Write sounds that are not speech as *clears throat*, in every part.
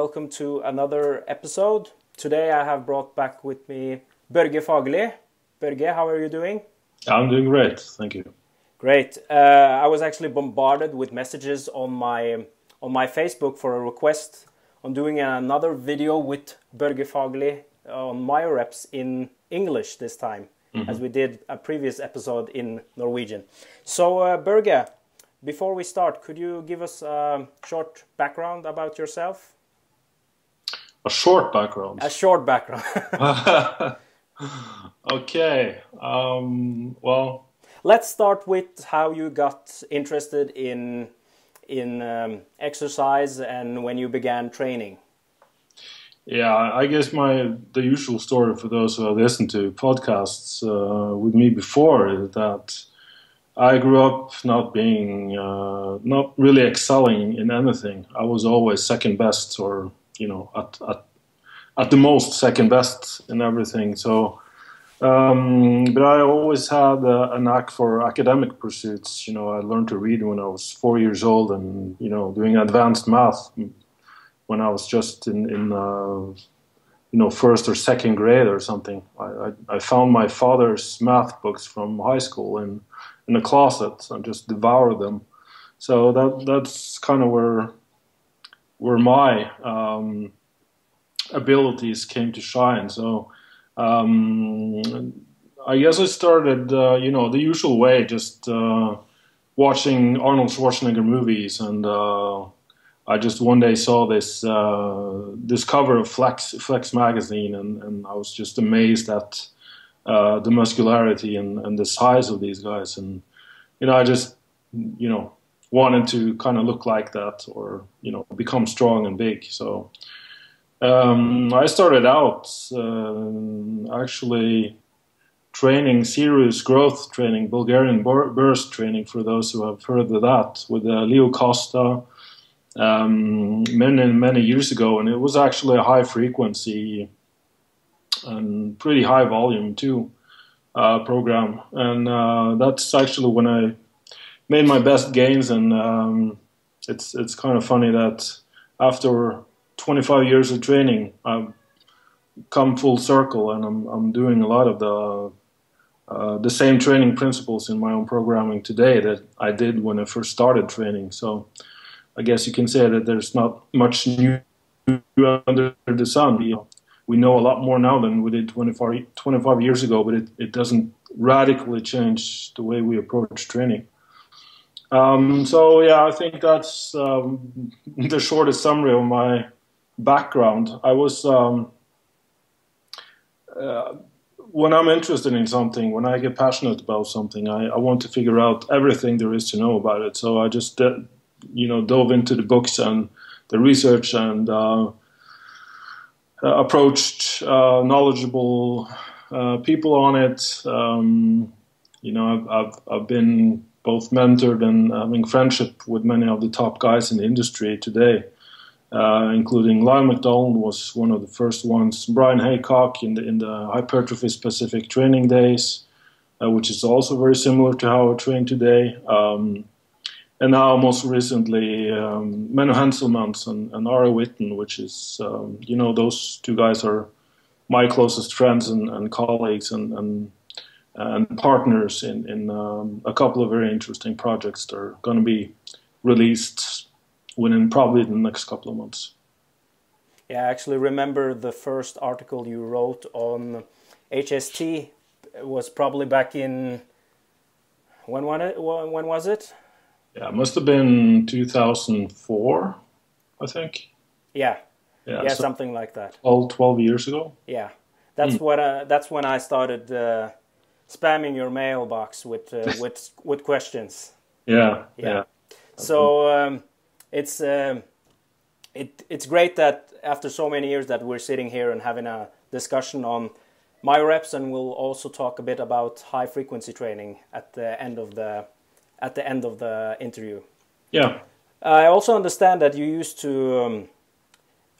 Welcome to another episode. Today I have brought back with me Børge Fagerli. Børge, how are you doing? I'm doing great, thank you. Great. Uh, I was actually bombarded with messages on my on my Facebook for a request on doing another video with Børge Fagerli on MyoReps in English this time, mm -hmm. as we did a previous episode in Norwegian. So, uh, Børge, before we start, could you give us a short background about yourself? A short background? A short background. *laughs* okay. Um, well, let's start with how you got interested in in um, exercise and when you began training. Yeah, I guess my the usual story for those who have listened to podcasts uh, with me before is that I grew up not being, uh, not really excelling in anything. I was always second best, or you know, at at at the most second best in everything. So, um, but I always had a, a, knack for academic pursuits. You know, I learned to read when I was four years old, and you know, doing advanced math when I was just in in uh, you know first or second grade or something. I, I, I found my father's math books from high school and in the closet and just devour them. So that that's kind of where where my um, abilities came to shine. So um, I guess I started, uh, you know, the usual way, just uh, watching Arnold Schwarzenegger movies, and uh, I just one day saw this uh, this cover of Flex Flex magazine, and, and I was just amazed at uh, the muscularity and, and the size of these guys. And, you know, I just, you know, wanted to kind of look like that or, you know, become strong and big. So um, I started out uh, actually training, serious growth training, Bulgarian burst training for those who have heard of that with uh, Leo Costa um, many, many years ago. And it was actually a high frequency and pretty high volume too uh, program, and uh, that's actually when I made my best gains. And um, it's it's kind of funny that after 25 years of training, I've come full circle, and I'm I'm doing a lot of the uh, the same training principles in my own programming today that I did when I first started training. So I guess you can say that there's not much new under the sun. You know, we know a lot more now than we did 25, 25 years ago, but it, it doesn't radically change the way we approach training. Um, so yeah, I think that's um, the shortest summary of my background. I was um, uh, when I'm interested in something, when I get passionate about something, I, I, want to figure out everything there is to know about it. So I just uh, you know dove into the books and the research and uh, uh, approached uh, knowledgeable uh, people on it. Um, you know, I've, I've, I've been both mentored and having friendship with many of the top guys in the industry today, uh, including Lyle McDonald was one of the first ones. Bryan Haycock in the in the hypertrophy specific training days, uh, which is also very similar to how I train today. Um, and now most recently um, Menno Henselmans and, and Ari Whitten, which is um, you know those two guys are my closest friends and, and colleagues and, and, and partners in in um, a couple of very interesting projects that are going to be released within probably the next couple of months. Yeah, I actually remember the first article you wrote on HST was probably back in when when was it? Yeah, it must have been 2004, I think. Yeah. Yeah, yeah so something like that. All 12 years ago. Yeah, that's mm. what. Uh, that's when I started uh, spamming your mailbox with uh, *laughs* with with questions. Yeah, yeah. yeah. So um, it's um, it it's great that after so many years that we're sitting here and having a discussion on MyoReps, and we'll also talk a bit about high frequency training at the end of the at the end of the interview. Yeah. I also understand that you used to um,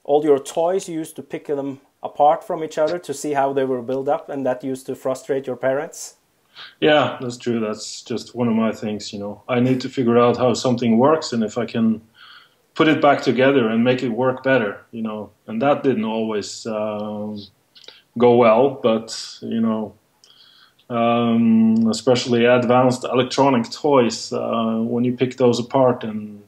all your toys. You used to pick them apart from each other to see how they were built up, and that used to frustrate your parents. Yeah, that's true. That's just one of my things. You know, I need to figure out how something works, and if I can put it back together and make it work better, you know. And that didn't always um, go well, but you know, um, especially advanced electronic toys, uh, when you pick those apart and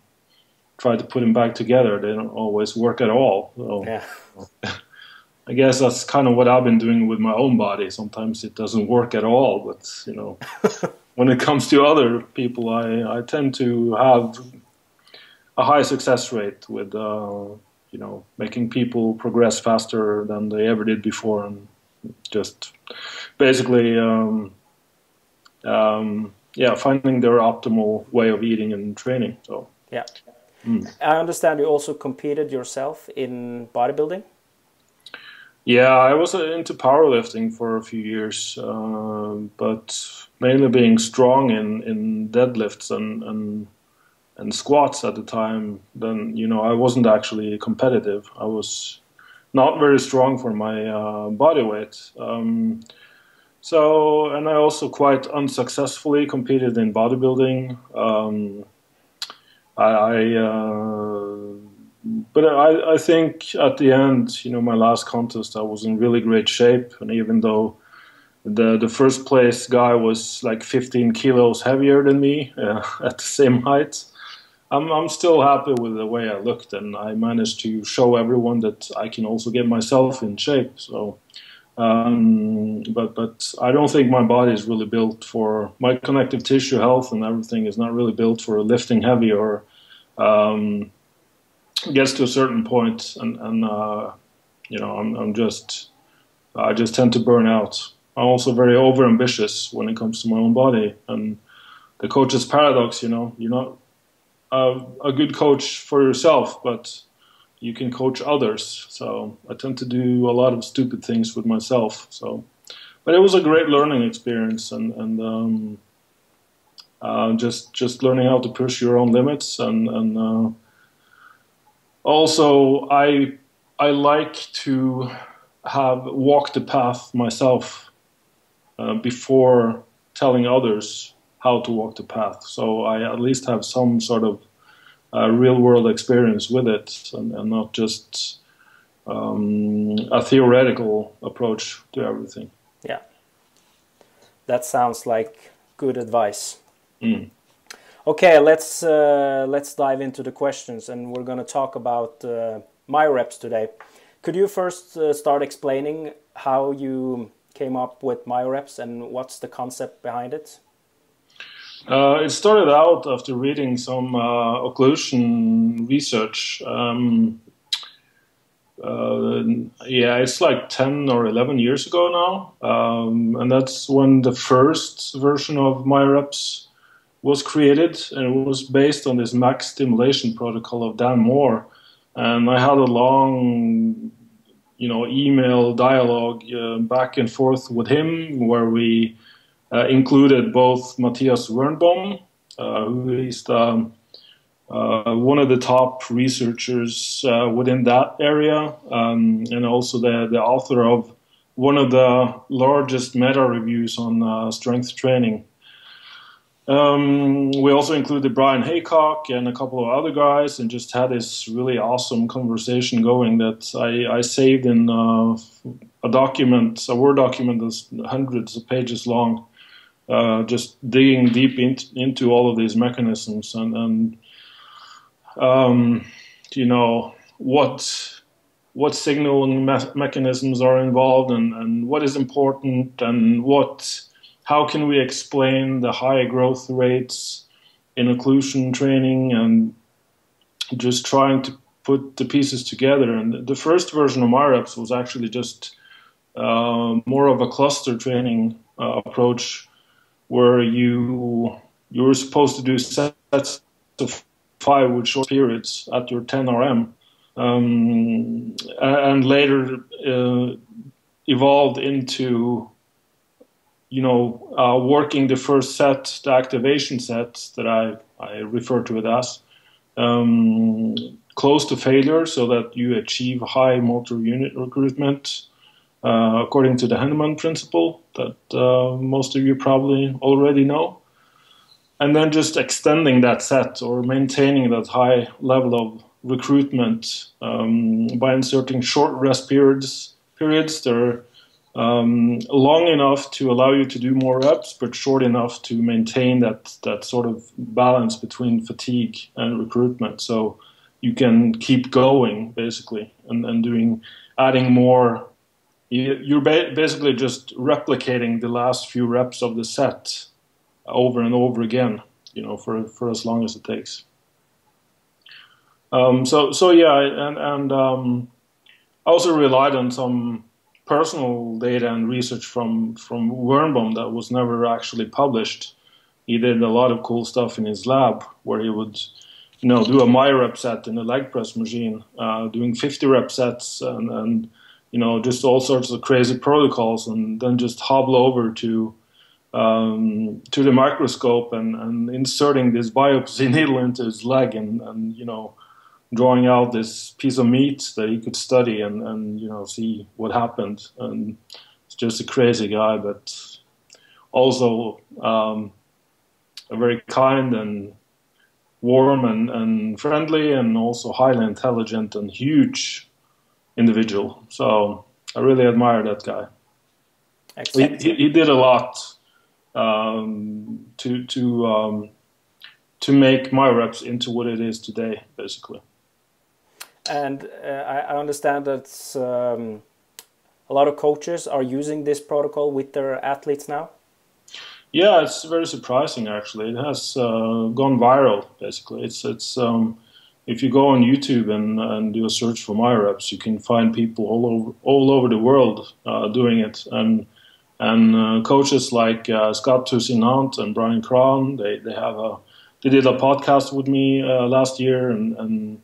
try to put them back together, they don't always work at all. So, Yeah. *laughs* I guess that's kind of what I've been doing with my own body. Sometimes it doesn't work at all, but you know, *laughs* when it comes to other people, I, I tend to have a high success rate with uh, you know making people progress faster than they ever did before, and just basically um, um, yeah finding their optimal way of eating and training. So Yeah. I understand you also competed yourself in bodybuilding. Yeah, I was uh, into powerlifting for a few years, uh, but mainly being strong in, in deadlifts and, and and squats at the time. Then you know I wasn't actually competitive. I was not very strong for my uh, body weight. Um, so and I also quite unsuccessfully competed in bodybuilding. Um, I. I uh, but I, I think at the end, you know, my last contest, I was in really great shape, and even though the the first place guy was like 15 kilos heavier than me uh, *laughs* at the same height, I'm I'm still happy with the way I looked, and I managed to show everyone that I can also get myself in shape. So, um, but but I don't think my body is really built for my connective tissue health and everything is not really built for lifting heavy or. Um, gets to a certain point and, and uh, you know I'm, I'm just I just tend to burn out. I'm also very over ambitious when it comes to my own body and the coach's paradox. You know, you're not a, a good coach for yourself, but you can coach others. So I tend to do a lot of stupid things with myself. So, but it was a great learning experience and and um, uh, just just learning how to push your own limits and and uh, also I I like to have walked the path myself uh, before telling others how to walk the path. So I at least have some sort of uh, real world experience with it, and, and not just um, a theoretical approach to everything. Yeah. That sounds like good advice. Mm. Okay, let's uh, let's dive into the questions, and we're going to talk about uh, MyoReps today. Could you first uh, start explaining how you came up with MyoReps and what's the concept behind it? Uh, it started out after reading some uh, occlusion research. Um, uh, yeah, it's like 10 or 11 years ago now. Um, and that's when the first version of MyoReps was created. And it was based on this max stimulation protocol of Dan Moore. And I had a long, you know, email dialogue uh, back and forth with him where we uh, included both Mathias Wernbom, uh, who is the, uh, one of the top researchers uh, within that area, um, and also the, the author of one of the largest meta reviews on uh, strength training. Um, we also included Bryan Haycock and a couple of other guys, and just had this really awesome conversation going that I, I saved in uh, a document, a Word document that's hundreds of pages long, uh, just digging deep in, into all of these mechanisms and, and um, you know what what signaling me mechanisms are involved and, and what is important and what how can we explain the high growth rates in occlusion training and just trying to put the pieces together. And the first version of MyoReps was actually just uh, more of a cluster training uh, approach where you you were supposed to do sets of five with short periods at your 10 RM. Um, and later uh, evolved into you know, uh, working the first set, the activation set that I, I refer to it as, um, close to failure so that you achieve high motor unit recruitment uh, according to the Henneman principle that uh, most of you probably already know. And then just extending that set or maintaining that high level of recruitment um, by inserting short rest periods. Periods that are um, long enough to allow you to do more reps, but short enough to maintain that that sort of balance between fatigue and recruitment. So you can keep going basically and, and doing adding more. You're basically just replicating the last few reps of the set over and over again, you know, for for as long as it takes. Um, so so yeah, and and um, I also relied on some personal data and research from from Wernbom that was never actually published. He did a lot of cool stuff in his lab where he would, you know, do a MyoRep set in a leg press machine, uh, doing 50 rep sets and, and you know just all sorts of crazy protocols, and then just hobble over to um, to the microscope and, and inserting this *laughs* biopsy needle into his leg and, and you know drawing out this piece of meat that he could study and, and you know see what happened. And it's just a crazy guy, but also um, a very kind and warm and, and friendly, and also highly intelligent and huge individual. So I really admire that guy. He, he, he, did a lot um, to to um, to make MyoReps into what it is today, basically. And uh, I, understand that um, a lot of coaches are using this protocol with their athletes now. Yeah, it's very surprising actually. It has uh, gone viral basically. It's it's um, if you go on YouTube and, and do a search for MyoReps, you can find people all over all over the world uh, doing it. And and uh, coaches like uh, Scott Toussaint and Brian Cron, they they have a they did a podcast with me uh, last year and, and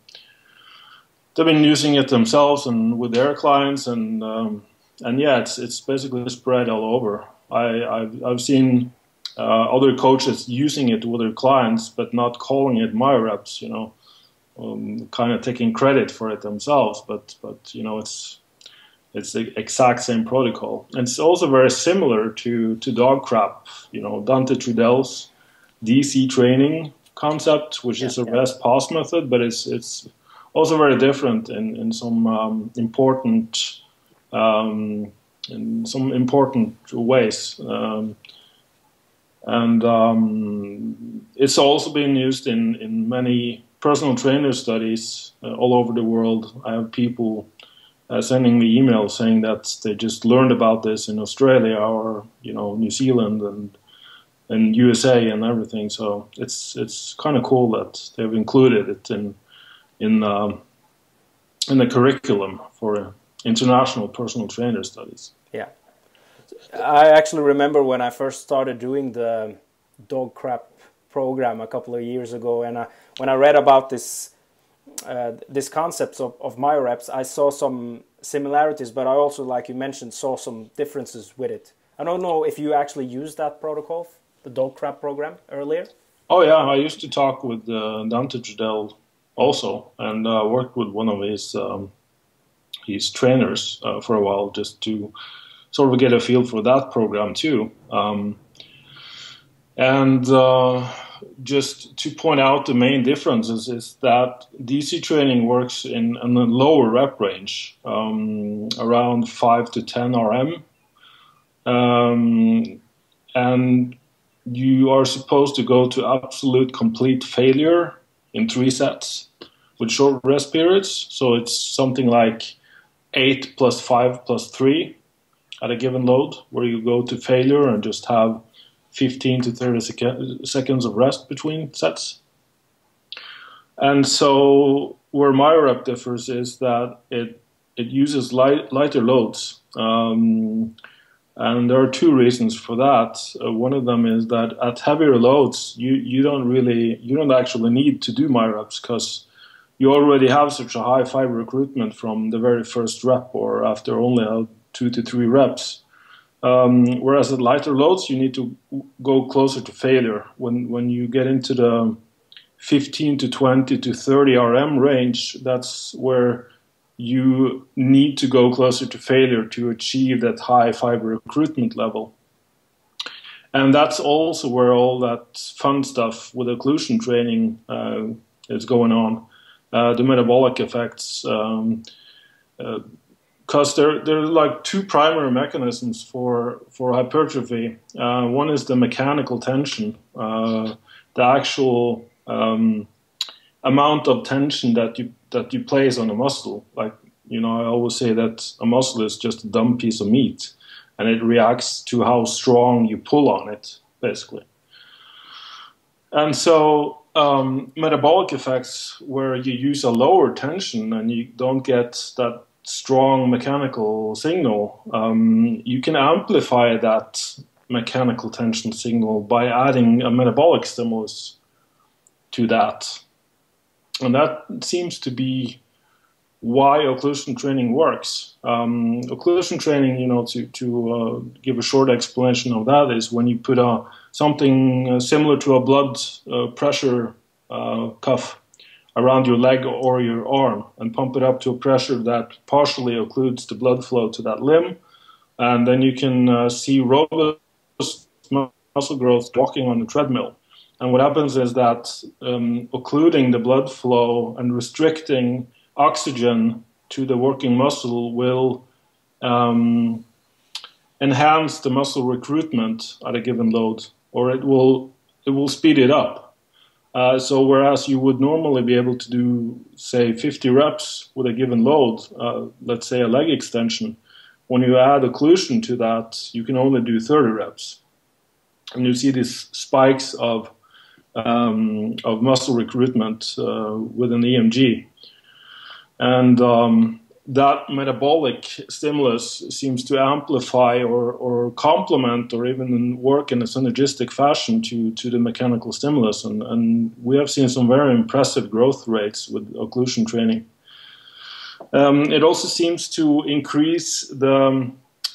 they've been using it themselves and with their clients and um, and yeah, it's it's basically spread all over. I, I've I've seen uh, other coaches using it with their clients, but not calling it MyoReps. You know, um, kind of taking credit for it themselves, but but you know it's it's the exact same protocol, and it's also very similar to to DoggCrapp. You know, Dante Trudel's DC training concept, which yeah, is a yeah. rest pause method, but it's it's also very different in in some um, important um, in some important ways. Um, and um, it's also been used in, in many personal trainer studies uh, all over the world. I have people uh, sending me emails saying that they just learned about this in Australia or you know New Zealand and and USA and everything. So it's it's kind of cool that they've included it in in um, in the curriculum for international personal trainer studies. Yeah, I actually remember when I first started doing the DoggCrapp program a couple of years ago, and I, when I read about this uh, this concept of, of MyoReps, I saw some similarities, but I also, like you mentioned, saw some differences with it. I don't know if you actually used that protocol, the DoggCrapp program, earlier. Oh yeah, I used to talk with uh, Dante Trudel also, and uh, worked with one of his um, his trainers uh, for a while just to sort of get a feel for that program too. Um, and uh, just to point out the main differences is that DC training works in, in a lower rep range, um, around 5 to 10 RM. Um, and you are supposed to go to absolute complete failure in three sets with short rest periods. So it's something like 8 plus 5 plus 3 at a given load, where you go to failure and just have 15 to 30 sec- seconds of rest between sets. And so, where MyoRep differs is that it it uses light, lighter loads. Um, and there are two reasons for that. Uh, one of them is that at heavier loads, you, you don't really, you don't actually need to do MyoReps because you already have such a high fiber recruitment from the very first rep or after only two to three reps. Um, whereas at lighter loads, you need to go closer to failure. When when you get into the 15 to 20 to 30 RM range, that's where you need to go closer to failure to achieve that high fiber recruitment level. And that's also where all that fun stuff with occlusion training uh, is going on. Uh, the metabolic effects. Um, because there, there are like two primary mechanisms for for hypertrophy. Uh, one is the mechanical tension, uh, the actual um, amount of tension that you that you place on a muscle. Like you know, I always say that a muscle is just a dumb piece of meat, and it reacts to how strong you pull on it, basically. And so um, metabolic effects, where you use a lower tension and you don't get that strong mechanical signal, um, you can amplify that mechanical tension signal by adding a metabolic stimulus to that. And that seems to be why occlusion training works. Um, occlusion training, you know, to, to uh, give a short explanation of that, is when you put a, something uh, similar to a blood uh, pressure uh, cuff around your leg or your arm and pump it up to a pressure that partially occludes the blood flow to that limb. And then you can see robust muscle growth walking on the treadmill. And what happens is that um, occluding the blood flow and restricting oxygen to the working muscle will um, enhance the muscle recruitment at a given load, or it will it will speed it up. Uh, so whereas you would normally be able to do, say, 50 reps with a given load, uh, let's say a leg extension, when you add occlusion to that, you can only do 30 reps. And you see these spikes of, um, of muscle recruitment uh, with an EMG. And um, that metabolic stimulus seems to amplify or, or complement or even work in a synergistic fashion to, to the mechanical stimulus. And, and we have seen some very impressive growth rates with occlusion training. Um, it also seems to increase the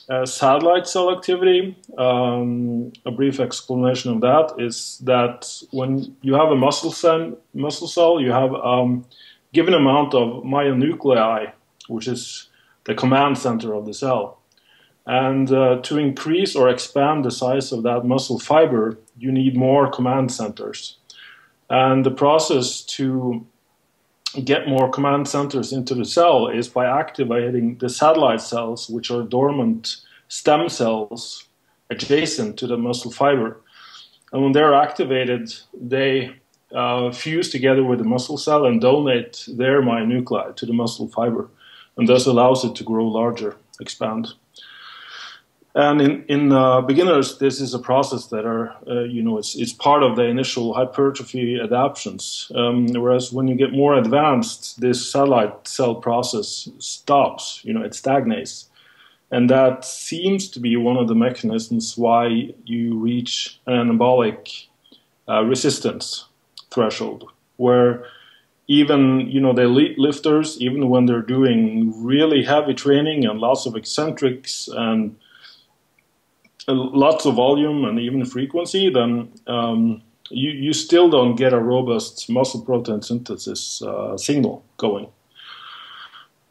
uh, satellite cell activity. Um, a brief explanation of that is that when you have a muscle cell, muscle cell you have a um, given amount of myonuclei which is the command center of the cell. And uh, to increase or expand the size of that muscle fiber, you need more command centers. And the process to get more command centers into the cell is by activating the satellite cells, which are dormant stem cells adjacent to the muscle fiber. And when they're activated, they uh, fuse together with the muscle cell and donate their myonuclei to the muscle fiber and thus allows it to grow larger, expand. And in, in uh, beginners, this is a process that are, uh, you know, it's, it's part of the initial hypertrophy adaptations. Um, whereas when you get more advanced, this satellite cell process stops, you know, it stagnates. And that seems to be one of the mechanisms why you reach an anabolic uh, resistance threshold, where even you know the elite lifters, even when they're doing really heavy training and lots of eccentrics and lots of volume and even frequency, then um, you you still don't get a robust muscle protein synthesis uh, signal going.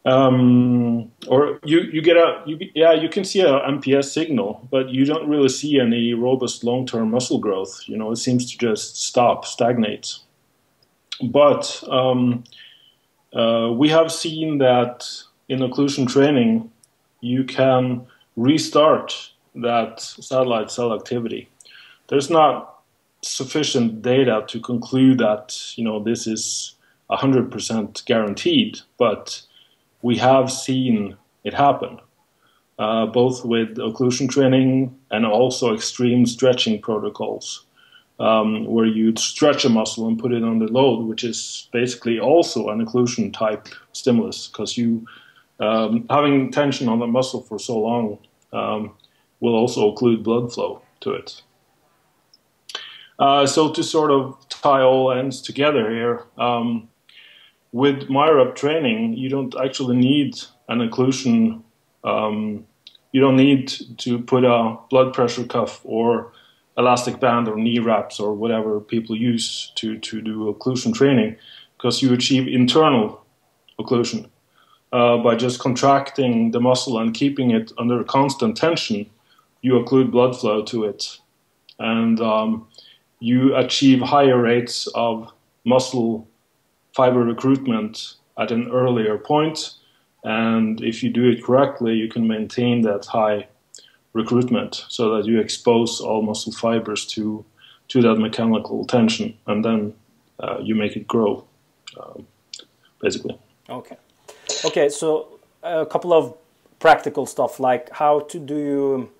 Um, or you, you get a you, yeah you can see a MPS signal, but you don't really see any robust long term muscle growth. You know it seems to just stop, stagnate. But um, uh, we have seen that in occlusion training, you can restart that satellite cell activity. There's not sufficient data to conclude that you know this is 100% guaranteed, but we have seen it happen, uh, both with occlusion training and also extreme stretching protocols um, where you stretch a muscle and put it under load, which is basically also an occlusion type stimulus because you um, having tension on the muscle for so long um, will also occlude blood flow to it. Uh, so to sort of tie all ends together here, um, with MyoRep training, you don't actually need an occlusion. Um, you don't need to put a blood pressure cuff or elastic band or knee wraps or whatever people use to, to do occlusion training because you achieve internal occlusion. Uh, by just contracting the muscle and keeping it under constant tension, you occlude blood flow to it. And um, you achieve higher rates of muscle fiber recruitment at an earlier point, and if you do it correctly, you can maintain that high recruitment so that you expose all muscle fibers to to that mechanical tension, and then uh, you make it grow, um, basically. Okay. Okay. So a couple of practical stuff like how to do you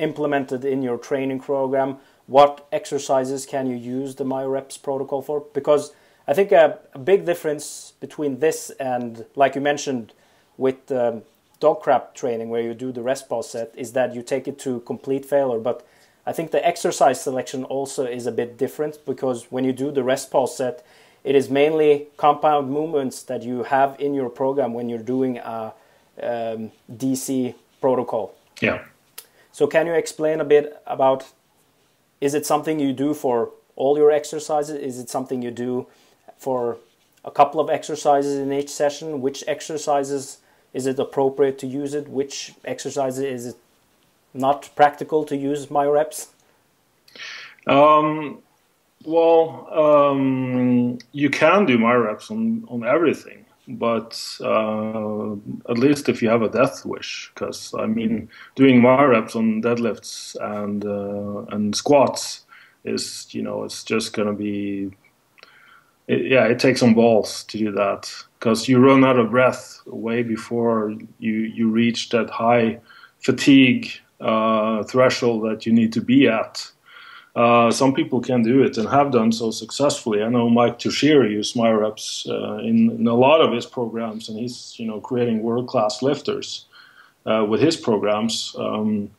implement it in your training program what exercises can you use the myoreps protocol for because i think a, a big difference between this and like you mentioned with um, DoggCrapp training where you do the rest pause set is that you take it to complete failure but i think the exercise selection also is a bit different because when you do the rest pause set it is mainly compound movements that you have in your program when you're doing a um, DC protocol. Yeah. So can you explain a bit about? Is it something you do for all your exercises? Is it something you do for a couple of exercises in each session? Which exercises is it appropriate to use it? Which exercises is it not practical to use myoreps? Um, well, um, you can do myoreps on, on everything but uh, at least if you have a death wish, because I mean, doing MyoReps on deadlifts and uh, and squats is you know it's just gonna be it, yeah it takes some balls to do that because you run out of breath way before you you reach that high fatigue uh, threshold that you need to be at uh, some people can do it and have done so successfully. I know Mike Tuchscherer used myoreps uh, in, in, a lot of his programs, and he's you know creating world class lifters uh, with his programs. Um,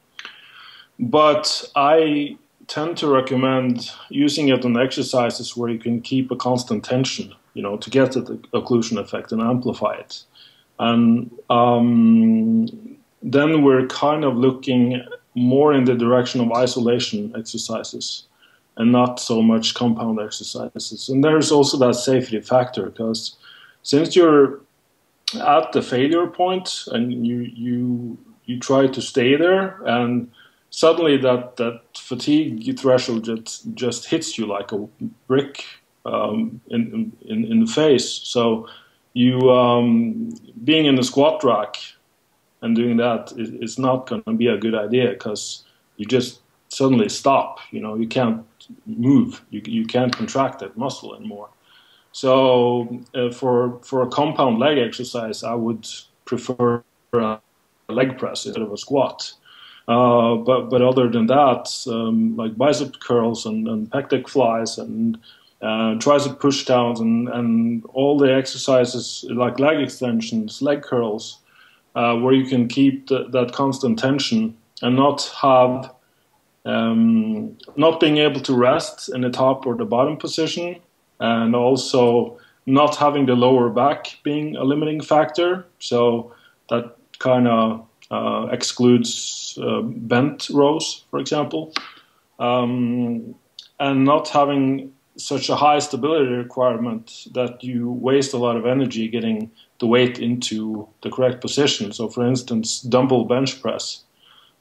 but I tend to recommend using it on exercises where you can keep a constant tension, you know, to get the occlusion effect and amplify it. And um, then we're kind of looking more in the direction of isolation exercises and not so much compound exercises. And there's also that safety factor because since you're at the failure point and you you you try to stay there and suddenly that that fatigue threshold just just hits you like a brick um, in, in in the face. So you um, being in the squat rack and doing that is, is not going to be a good idea because you just suddenly stop. You know, you can't move. You, you can't contract that muscle anymore. So uh, for for a compound leg exercise, I would prefer a leg press instead of a squat. Uh, but but other than that, um, like bicep curls and, and pec flies and uh, tricep push downs and, and all the exercises like leg extensions, leg curls, uh, where you can keep the, that constant tension and not have um, not being able to rest in the top or the bottom position, and also not having the lower back being a limiting factor. So that kind of uh, excludes uh, bent rows, for example, um, and not having such a high stability requirement that you waste a lot of energy getting the weight into the correct position. So, for instance, dumbbell bench press,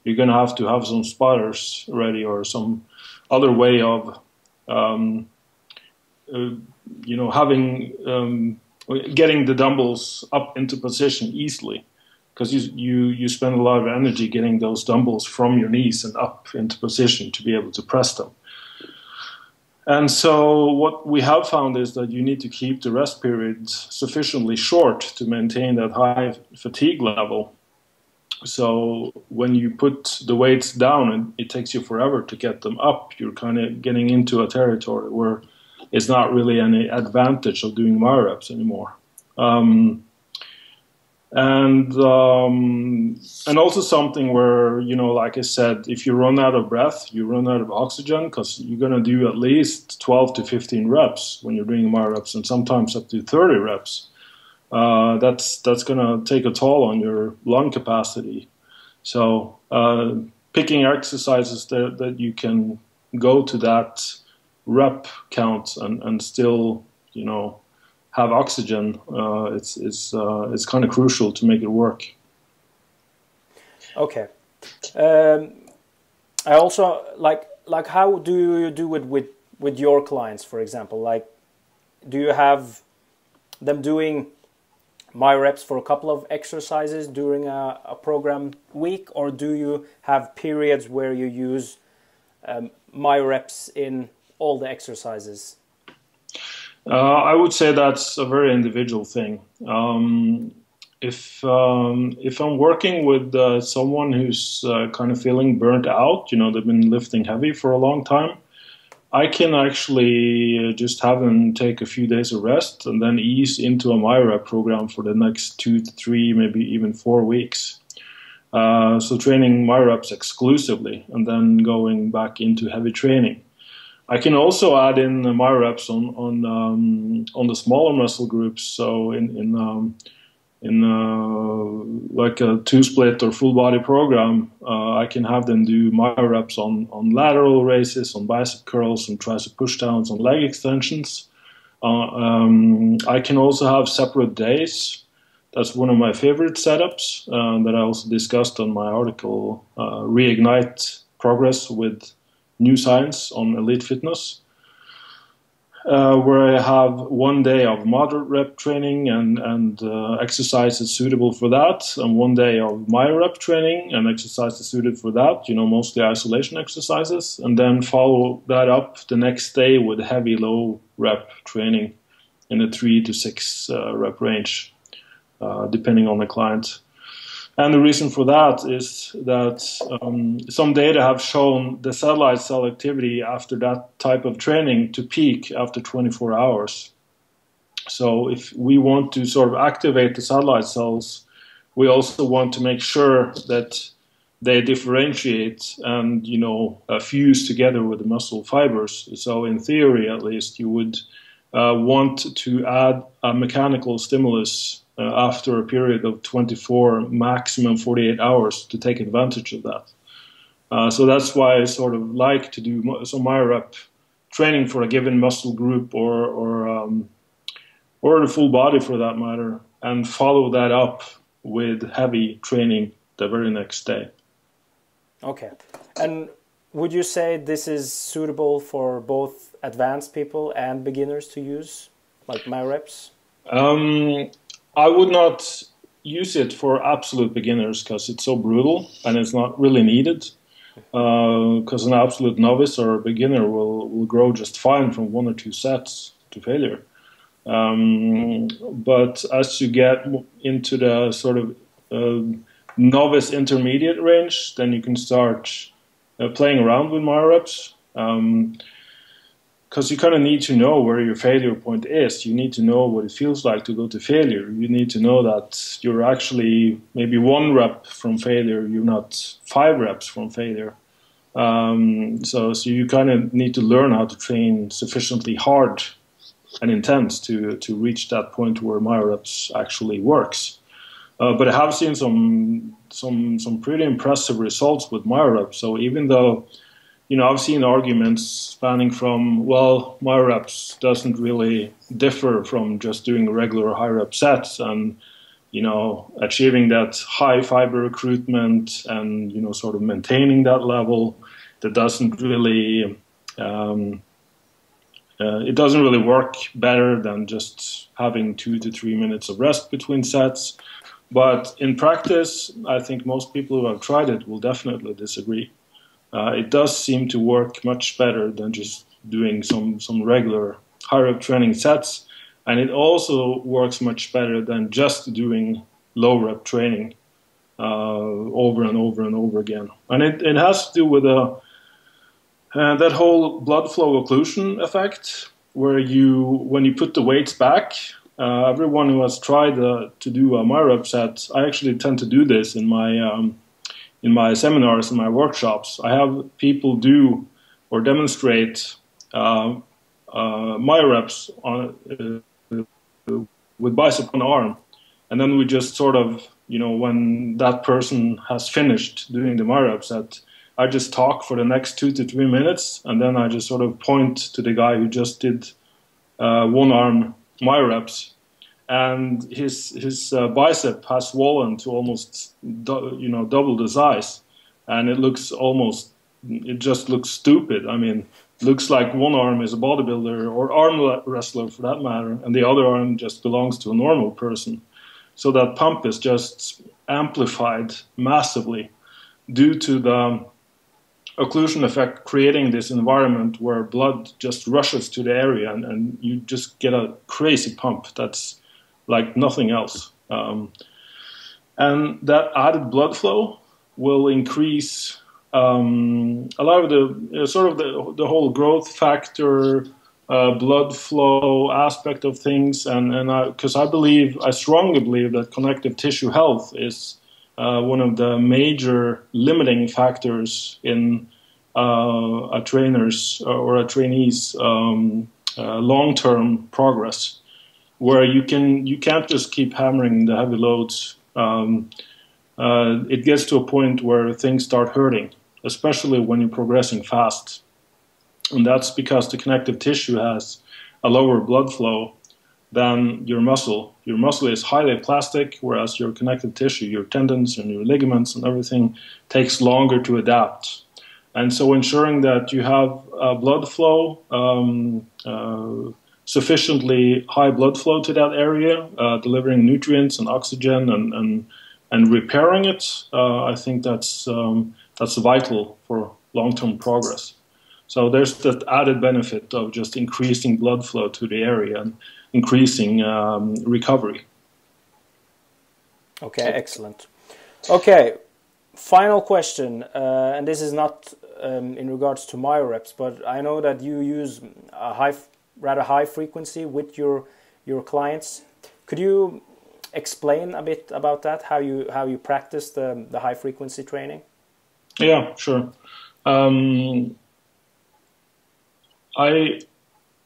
you're going to have to have some spotters ready or some other way of, um, uh, you know, having um, getting the dumbbells up into position easily, because you, you you spend a lot of energy getting those dumbbells from your knees and up into position to be able to press them. And so, what we have found is that you need to keep the rest periods sufficiently short to maintain that high fatigue level. So, when you put the weights down and it takes you forever to get them up, you're kind of getting into a territory where it's not really any advantage of doing myoreps anymore. Um, and um, and also something where you know, like I said, if you run out of breath, you run out of oxygen because you're gonna do at least 12 to 15 reps when you're doing more reps, and sometimes up to 30 reps. Uh, that's that's gonna take a toll on your lung capacity. So uh, picking exercises that that you can go to that rep count and and still you know have oxygen, uh, it's it's uh, it's kind of crucial to make it work. Okay. Um, I also like like how do you do it with with your clients, for example? Like, do you have them doing MyoReps for a couple of exercises during a, a program week, or do you have periods where you use um, MyoReps in all the exercises? Uh, I would say that's a very individual thing. Um, if um, if I'm working with uh, someone who's uh, kind of feeling burnt out, you know, they've been lifting heavy for a long time, I can actually uh, just have them take a few days of rest and then ease into a MyoRep program for the next two to three, maybe even four weeks. Uh, so training MyoReps exclusively and then going back into heavy training. I can also add in MyoReps on on um, on the smaller muscle groups. So in in um, in uh, like a two split or full body program, uh, I can have them do MyoReps on, on lateral raises, on bicep curls, on tricep pushdowns, on leg extensions. Uh, um, I can also have separate days. That's one of my favorite setups uh, that I also discussed on my article, uh, Reignite Progress with New Science on Elite Fitness uh, where I have one day of moderate rep training and, and uh, exercises suitable for that, and one day of MyoRep training and exercises suited for that, you know, mostly isolation exercises, and then follow that up the next day with heavy low rep training in the three to six uh, rep range, uh, depending on the client. And the reason for that is that um, some data have shown the satellite cell activity after that type of training to peak after 24 hours. So if we want to sort of activate the satellite cells, we also want to make sure that they differentiate and you know uh, fuse together with the muscle fibers. So in theory, at least, you would want to add a mechanical stimulus uh, after a period of 24, maximum 48 hours to take advantage of that. Uh, so that's why I sort of like to do some MyoRep training for a given muscle group or or um, or the full body for that matter, and follow that up with heavy training the very next day. Okay, and would you say this is suitable for both advanced people and beginners to use, like MyoReps? Um, I would not use it for absolute beginners because it's so brutal and it's not really needed. Because uh, an absolute novice or a beginner will, will grow just fine from one or two sets to failure. Um, but as you get into the sort of uh, novice intermediate range, then you can start uh, playing around with MyoReps. Um, because you kind of need to know where your failure point is. You need to know what it feels like to go to failure. You need to know that you're actually maybe one rep from failure. You're not five reps from failure. Um, so, so you kind of need to learn how to train sufficiently hard and intense to to reach that point where MyoReps actually works. Uh, but I have seen some some some pretty impressive results with MyoReps. So even though you know, I've seen arguments spanning from, well, MyoReps doesn't really differ from just doing regular high rep sets and, you know, achieving that high fiber recruitment and, you know, sort of maintaining that level that doesn't really, um, uh, it doesn't really work better than just having two to three minutes of rest between sets. But in practice, I think most people who have tried it will definitely disagree uh, it does seem to work much better than just doing some, some regular high rep training sets. And it also works much better than just doing low rep training uh, over and over and over again. And it, it has to do with a, uh, uh, that whole blood flow occlusion effect, where you, when you put the weights back, uh, everyone who has tried uh, to do a MyoRep set, I actually tend to do this in my um, in my seminars and my workshops, I have people do or demonstrate uh, uh, MyoReps on, uh, with bicep on arm, and then we just sort of, you know, when that person has finished doing the MyoReps, that I just talk for the next two to three minutes, and then I just sort of point to the guy who just did uh, one arm MyoReps and his his uh, bicep has swollen to almost you know double the size, and it looks almost it just looks stupid. I mean, looks like one arm is a bodybuilder or arm wrestler for that matter, and the other arm just belongs to a normal person. So that pump is just amplified massively due to the occlusion effect creating this environment where blood just rushes to the area and, and you just get a crazy pump that's like nothing else. Um, and that added blood flow will increase um, a lot of the uh, sort of the, the whole growth factor, uh, blood flow aspect of things, and and because I, I, believe I strongly believe that connective tissue health is uh, one of the major limiting factors in uh, a trainer's or a trainee's um, uh, long-term progress, where you can you can't just keep hammering the heavy loads. Um, uh, it gets to a point where things start hurting especially when you're progressing fast. And that's because the connective tissue has a lower blood flow than your muscle. Your muscle is highly plastic, whereas your connective tissue, your tendons and your ligaments and everything, takes longer to adapt. And so, ensuring that you have uh, blood flow, um, uh, sufficiently high blood flow to that area, uh, delivering nutrients and oxygen and, and, and repairing it, uh, I think that's um, that's vital for long-term progress. So there's that added benefit of just increasing blood flow to the area and increasing um, recovery. Okay, excellent. Okay, final question, uh, and this is not um, in regards to MyoReps, but I know that you use a high, rather high frequency with your your clients. Could you explain a bit about that? How you how you practice the the high frequency training? Yeah, sure. Um, I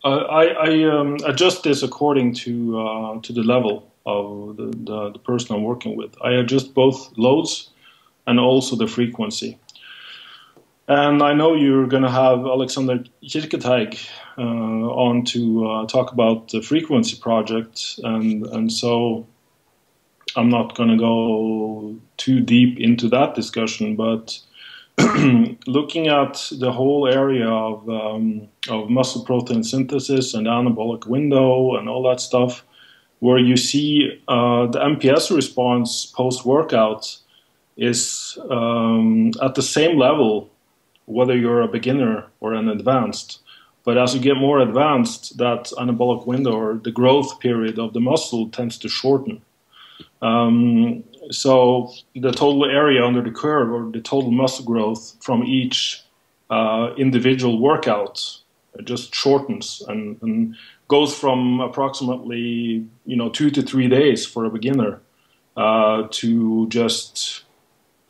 I, I um, adjust this according to uh, to the level of the, the, the, person I'm working with. I adjust both loads and also the frequency. And I know you're going to have Alexander Kirketeig uh, on to uh, talk about the frequency project, and and so I'm not going to go too deep into that discussion, but *clears throat* looking at the whole area of, um, of muscle protein synthesis and anabolic window and all that stuff, where you see uh, the MPS response post workout is um, at the same level, whether you're a beginner or an advanced. But as you get more advanced, that anabolic window or the growth period of the muscle tends to shorten. Um, so the total area under the curve or the total muscle growth from each uh, individual workout just shortens and, and, goes from approximately you know two to three days for a beginner uh, to just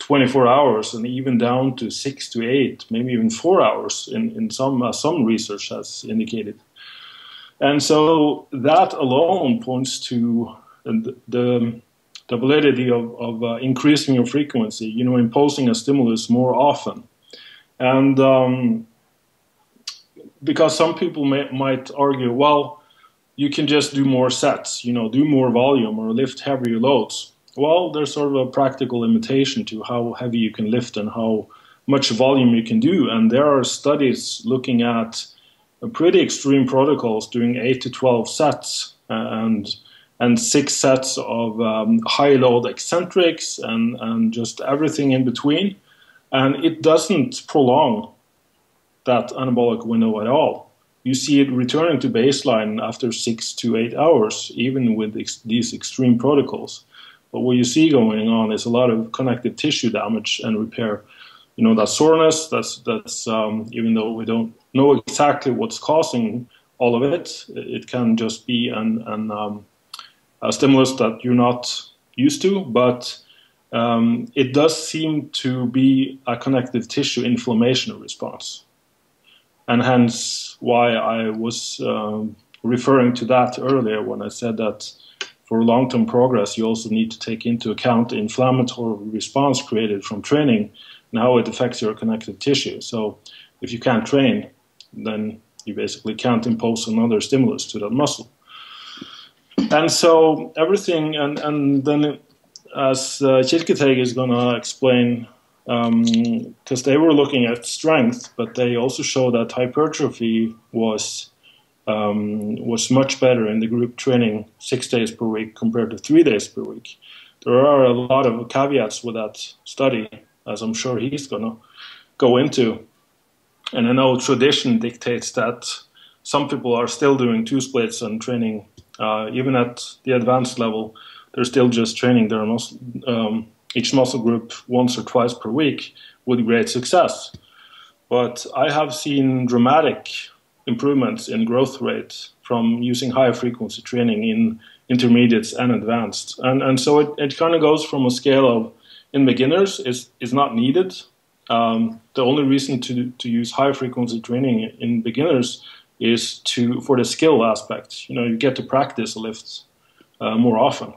24 hours and even down to six to eight, maybe even four hours in, in some uh, some research has indicated. And so that alone points to the, the the validity of, of uh, increasing your frequency, you know, imposing a stimulus more often. And um, because some people may, might argue, well, you can just do more sets, you know, do more volume or lift heavier loads. Well, there's sort of a practical limitation to how heavy you can lift and how much volume you can do. And there are studies looking at pretty extreme protocols doing 8 to 12 sets. And and six sets of um, high load eccentrics and, and just everything in between. And it doesn't prolong that anabolic window at all. You see it returning to baseline after six to eight hours, even with ex these extreme protocols. But what you see going on is a lot of connective tissue damage and repair. You know, that soreness, that's, that's um, even though we don't know exactly what's causing all of it, it can just be an, an um, a stimulus that you're not used to, but um, it does seem to be a connective tissue inflammation response. And hence why I was um, referring to that earlier when I said that for long term progress, you also need to take into account the inflammatory response created from training and how it affects your connective tissue. So if you can't train, then you basically can't impose another stimulus to that muscle and so everything, and, and then as uh, Kirketeig is going to explain because um, they were looking at strength, but they also show that hypertrophy was um, was much better in the group training six days per week compared to three days per week. There are a lot of caveats with that study, as I'm sure he's going to go into. And I know tradition dictates that some people are still doing two splits and training, uh, even at the advanced level, they're still just training their muscle, um, each muscle group once or twice per week with great success. But I have seen dramatic improvements in growth rate from using higher frequency training in intermediates and advanced. And, and so it, it kind of goes from a scale of in beginners is, is not needed. Um, the only reason to, to use high frequency training in beginners is to for the skill aspect. You know, you get to practice lifts uh, more often.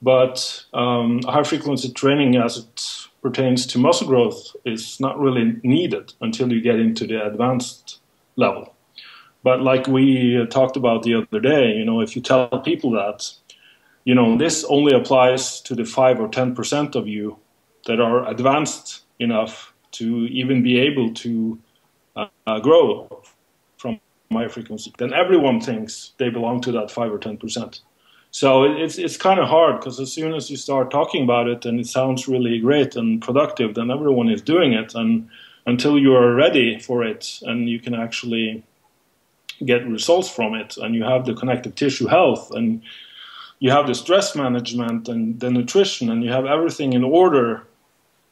But um, high frequency training as it pertains to muscle growth is not really needed until you get into the advanced level. But like we talked about the other day, you know, if you tell people that, you know, this only applies to the 5 or 10% of you that are advanced enough to even be able to uh, uh, grow from my frequency, then everyone thinks they belong to that 5 or 10%. So it's it's kind of hard because as soon as you start talking about it and it sounds really great and productive, then everyone is doing it. And until you are ready for it and you can actually get results from it, and you have the connective tissue health and you have the stress management and the nutrition, and you have everything in order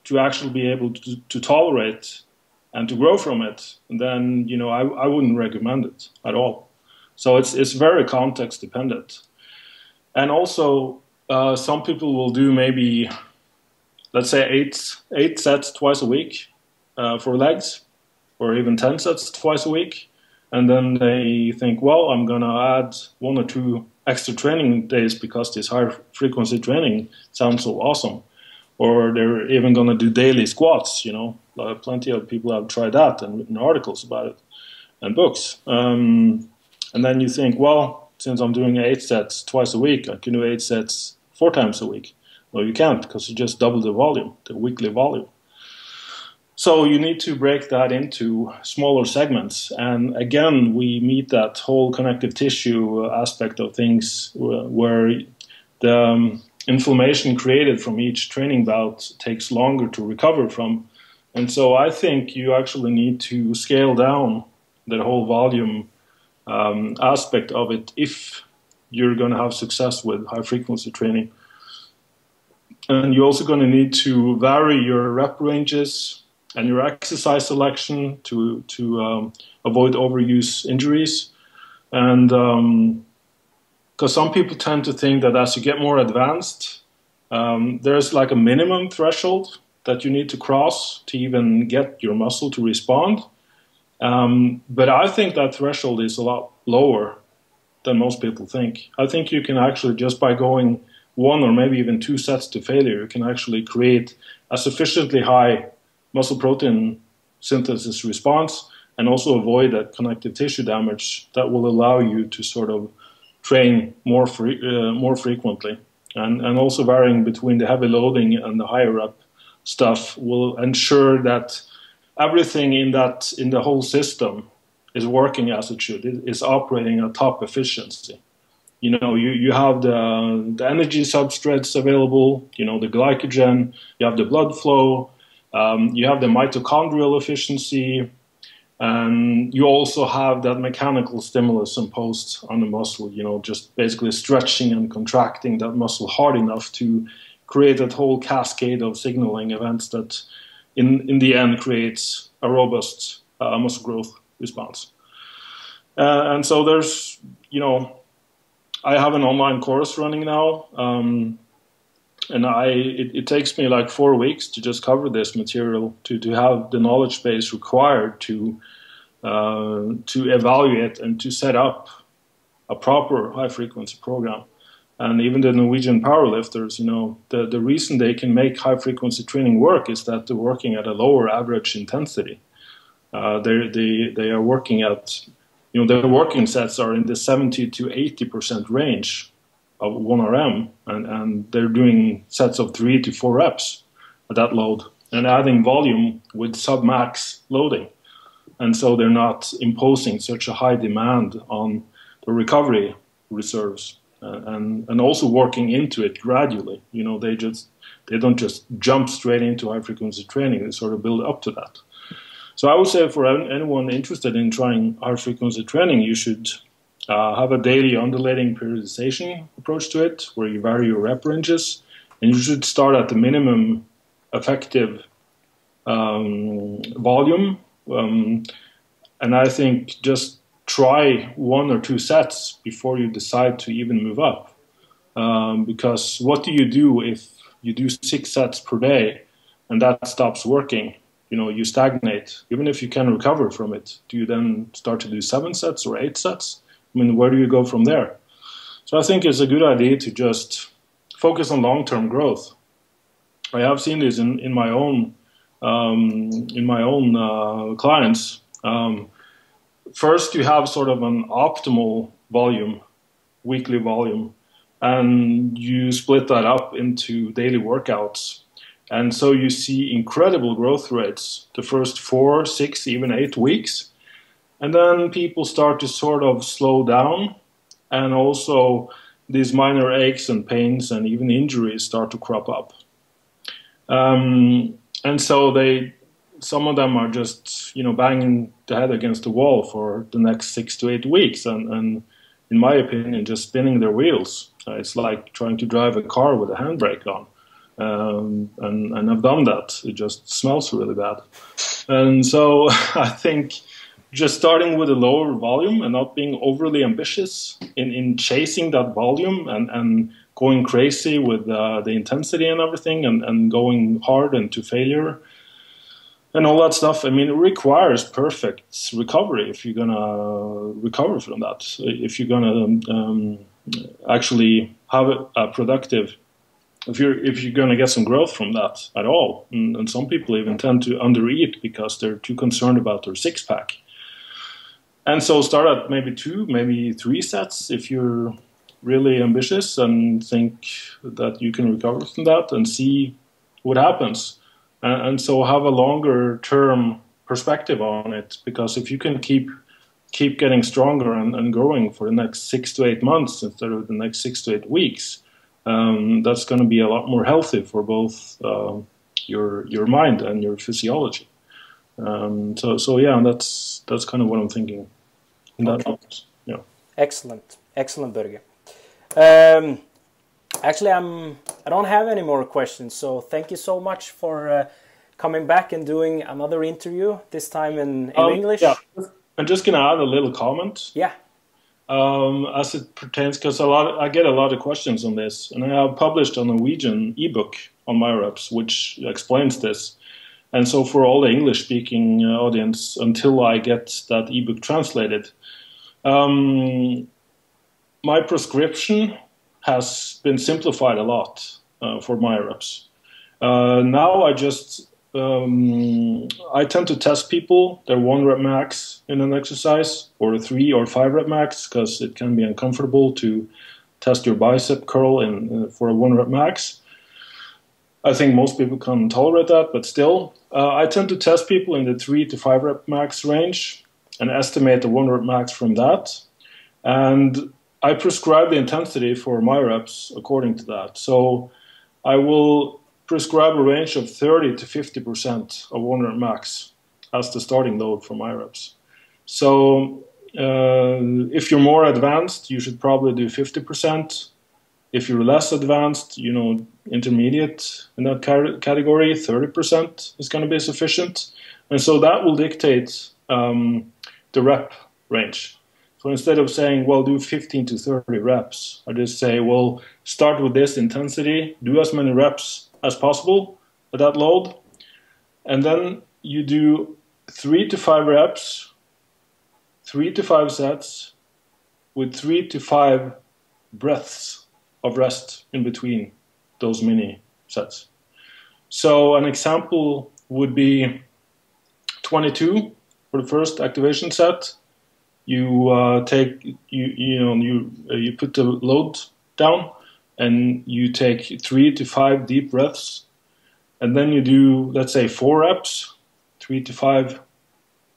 to actually be able to, to tolerate and to grow from it, then you know I, I wouldn't recommend it at all. So it's it's very context dependent. And also, uh, some people will do maybe, let's say, eight eight sets twice a week uh, for legs, or even ten sets twice a week, and then they think, well, I'm gonna add one or two extra training days because this high frequency training sounds so awesome, or they're even gonna do daily squats. You know, uh, plenty of people have tried that and written articles about it and books. Um, and then you think, well, since I'm doing eight sets twice a week, I can do eight sets four times a week. Well, you can't because you just double the volume, the weekly volume. So you need to break that into smaller segments. And again, we meet that whole connective tissue aspect of things where the um, inflammation created from each training bout takes longer to recover from. And so I think you actually need to scale down that whole volume um, aspect of it if you're going to have success with high frequency training. And you're also going to need to vary your rep ranges and your exercise selection to to um, avoid overuse injuries. And because um, some people tend to think that as you get more advanced, um, there's like a minimum threshold that you need to cross to even get your muscle to respond. Um, but I think that threshold is a lot lower than most people think. I think you can actually, just by going one or maybe even two sets to failure, you can actually create a sufficiently high muscle protein synthesis response and also avoid that connective tissue damage that will allow you to sort of train more, free, uh, more frequently. And, and also varying between the heavy loading and the higher up stuff will ensure that everything in that in the whole system is working as it should. It is operating at top efficiency. You know, you, you have the, the energy substrates available, you know, the glycogen, you have the blood flow, um, you have the mitochondrial efficiency, and you also have that mechanical stimulus imposed on the muscle, you know, just basically stretching and contracting that muscle hard enough to create that whole cascade of signaling events that in, in the end creates a robust uh, muscle growth response. Uh, and so there's, you know, I have an online course running now, um, and I it, it, takes me like four weeks to just cover this material to, to have the knowledge base required to uh, to evaluate and to set up a proper high frequency program. And even the Norwegian powerlifters, you know, the, the reason they can make high frequency training work is that they're working at a lower average intensity. Uh, they they they are working at, you know, their working sets are in the 70 to 80 percent range of 1RM, and, and they're doing sets of three to four reps at that load. and adding volume with sub-max loading. And so they're not imposing such a high demand on the recovery reserves uh, and, and also working into it gradually. You know, they just they don't just jump straight into high frequency training. They sort of build up to that. So I would say for anyone interested in trying high frequency training, you should uh, have a daily undulating periodization approach to it, where you vary your rep ranges, and you should start at the minimum effective um, volume. Um, and I think just try one or two sets before you decide to even move up. Um, because what do you do if you do six sets per day and that stops working? You know, you stagnate. Even if you can recover from it, do you then start to do seven sets or eight sets? I mean, where do you go from there? So I think it's a good idea to just focus on long-term growth. I have seen this in, in my own um, in my own uh, clients. Um, first, you have sort of an optimal volume, weekly volume, and you split that up into daily workouts. And so you see incredible growth rates the first four, six, even eight weeks. And then people start to sort of slow down, and also these minor aches and pains and even injuries start to crop up. Um, and so they, some of them are just, you know, banging the head against the wall for the next six to eight weeks, and, and in my opinion, just spinning their wheels. Uh, it's like trying to drive a car with a handbrake on. Um, and, and I've done that. It just smells really bad. And so *laughs* I think just starting with a lower volume and not being overly ambitious in, in chasing that volume and, and going crazy with uh, the intensity and everything and, and going hard into failure and all that stuff. I mean, it requires perfect recovery if you're gonna recover from that. If you're gonna um, actually have a productive, if you're if you're gonna get some growth from that at all. And, and some people even tend to undereat because they're too concerned about their six pack and so start at maybe two, maybe three sets if you're really ambitious and think that you can recover from that and see what happens. And, and so have a longer term perspective on it because if you can keep keep getting stronger and, and growing for the next six to eight months instead of the next six to eight weeks, um, that's going to be a lot more healthy for both uh, your your mind and your physiology. Um, so, so yeah, that's that's kind of what I'm thinking. In that okay. yeah. Excellent, excellent, Børge. Um, actually, I'm I don't have any more questions. So thank you so much for uh, coming back and doing another interview. This time in, in um, English. Yeah, I'm just gonna add a little comment. Yeah. Um, as it pertains, because a lot, I get a lot of questions on this, and I have published a Norwegian ebook on MyoReps, which explains this. And so, for all the English speaking uh, audience, until I get that ebook translated, um, my prescription has been simplified a lot uh, for MyoReps. Uh, now I just um, I tend to test people their one rep max in an exercise or three or five rep max because it can be uncomfortable to test your bicep curl in, uh, for a one rep max. I think most people can tolerate that, but still, uh, I tend to test people in the three to five rep max range and estimate the one rep max from that. And I prescribe the intensity for MyoReps according to that. So I will prescribe a range of 30 to 50% of one rep max as the starting load for MyoReps. So uh, if you're more advanced, you should probably do 50%. If you're less advanced, you know, intermediate in that category, 30% is going to be sufficient. And so that will dictate um, the rep range. So instead of saying, well, do 15 to 30 reps, I just say, well, start with this intensity, do as many reps as possible at that load, and then you do three to five reps, three to five sets with three to five breaths of rest in between those mini sets. So an example would be 22 for the first activation set. You uh, take you you know you uh, you put the load down and you take three to five deep breaths and then you do, let's say, four reps, three to five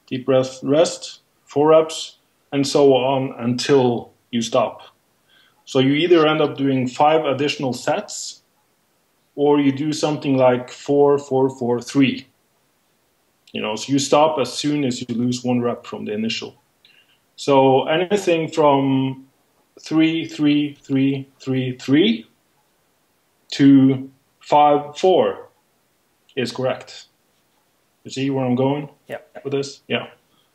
deep breath rest, four reps, and so on until you stop. So you either end up doing five additional sets, or you do something like four, four, four, three. You know, so you stop as soon as you lose one rep from the initial. So anything from three, three, three, three, three to five, four is correct. You see where I'm going? Yeah. With this? Yeah.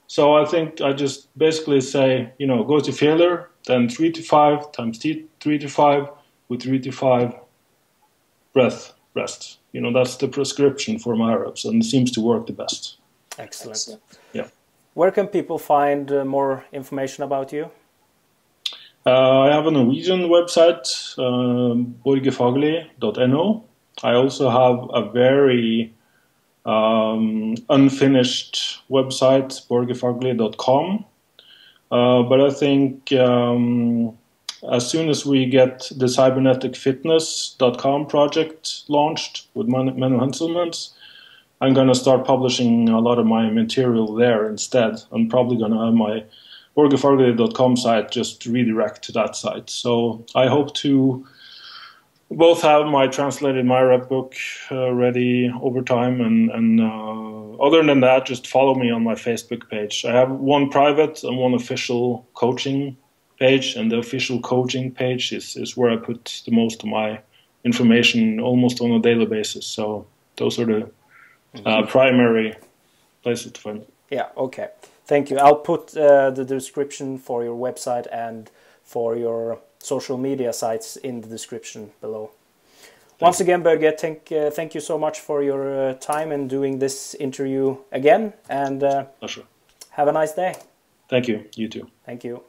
So I think I just basically say, you know, go to failure, then three to five times t- three to five with three to five breath rest. You know, that's the prescription for MyoReps, and it seems to work the best. Excellent. Excellent. Yeah. Where can people find uh, more information about you? Uh, I have a Norwegian website, uh, borgefagerli.no. I also have a very um, unfinished website, borgefagerli.com. Uh, but I think um, as soon as we get the cyberneticfitness.com project launched with Menno Henselmans, I'm going to start publishing a lot of my material there instead. I'm probably going to have my borgefagerli.com site just redirect to that site. So I hope to both have my translated MyoRep book uh, ready over time, and, and uh, other than that, just follow me on my Facebook page. I have one private and one official coaching page, and the official coaching page is, is where I put the most of my information almost on a daily basis. So those are the uh, primary places to find it. Yeah, okay. Thank you. I'll put uh, the description for your website and for your social media sites in the description below. Thank Once again, Børge, thank, uh, thank you so much for your uh, time and doing this interview again. And uh, sure. have a nice day. Thank you. You too. Thank you.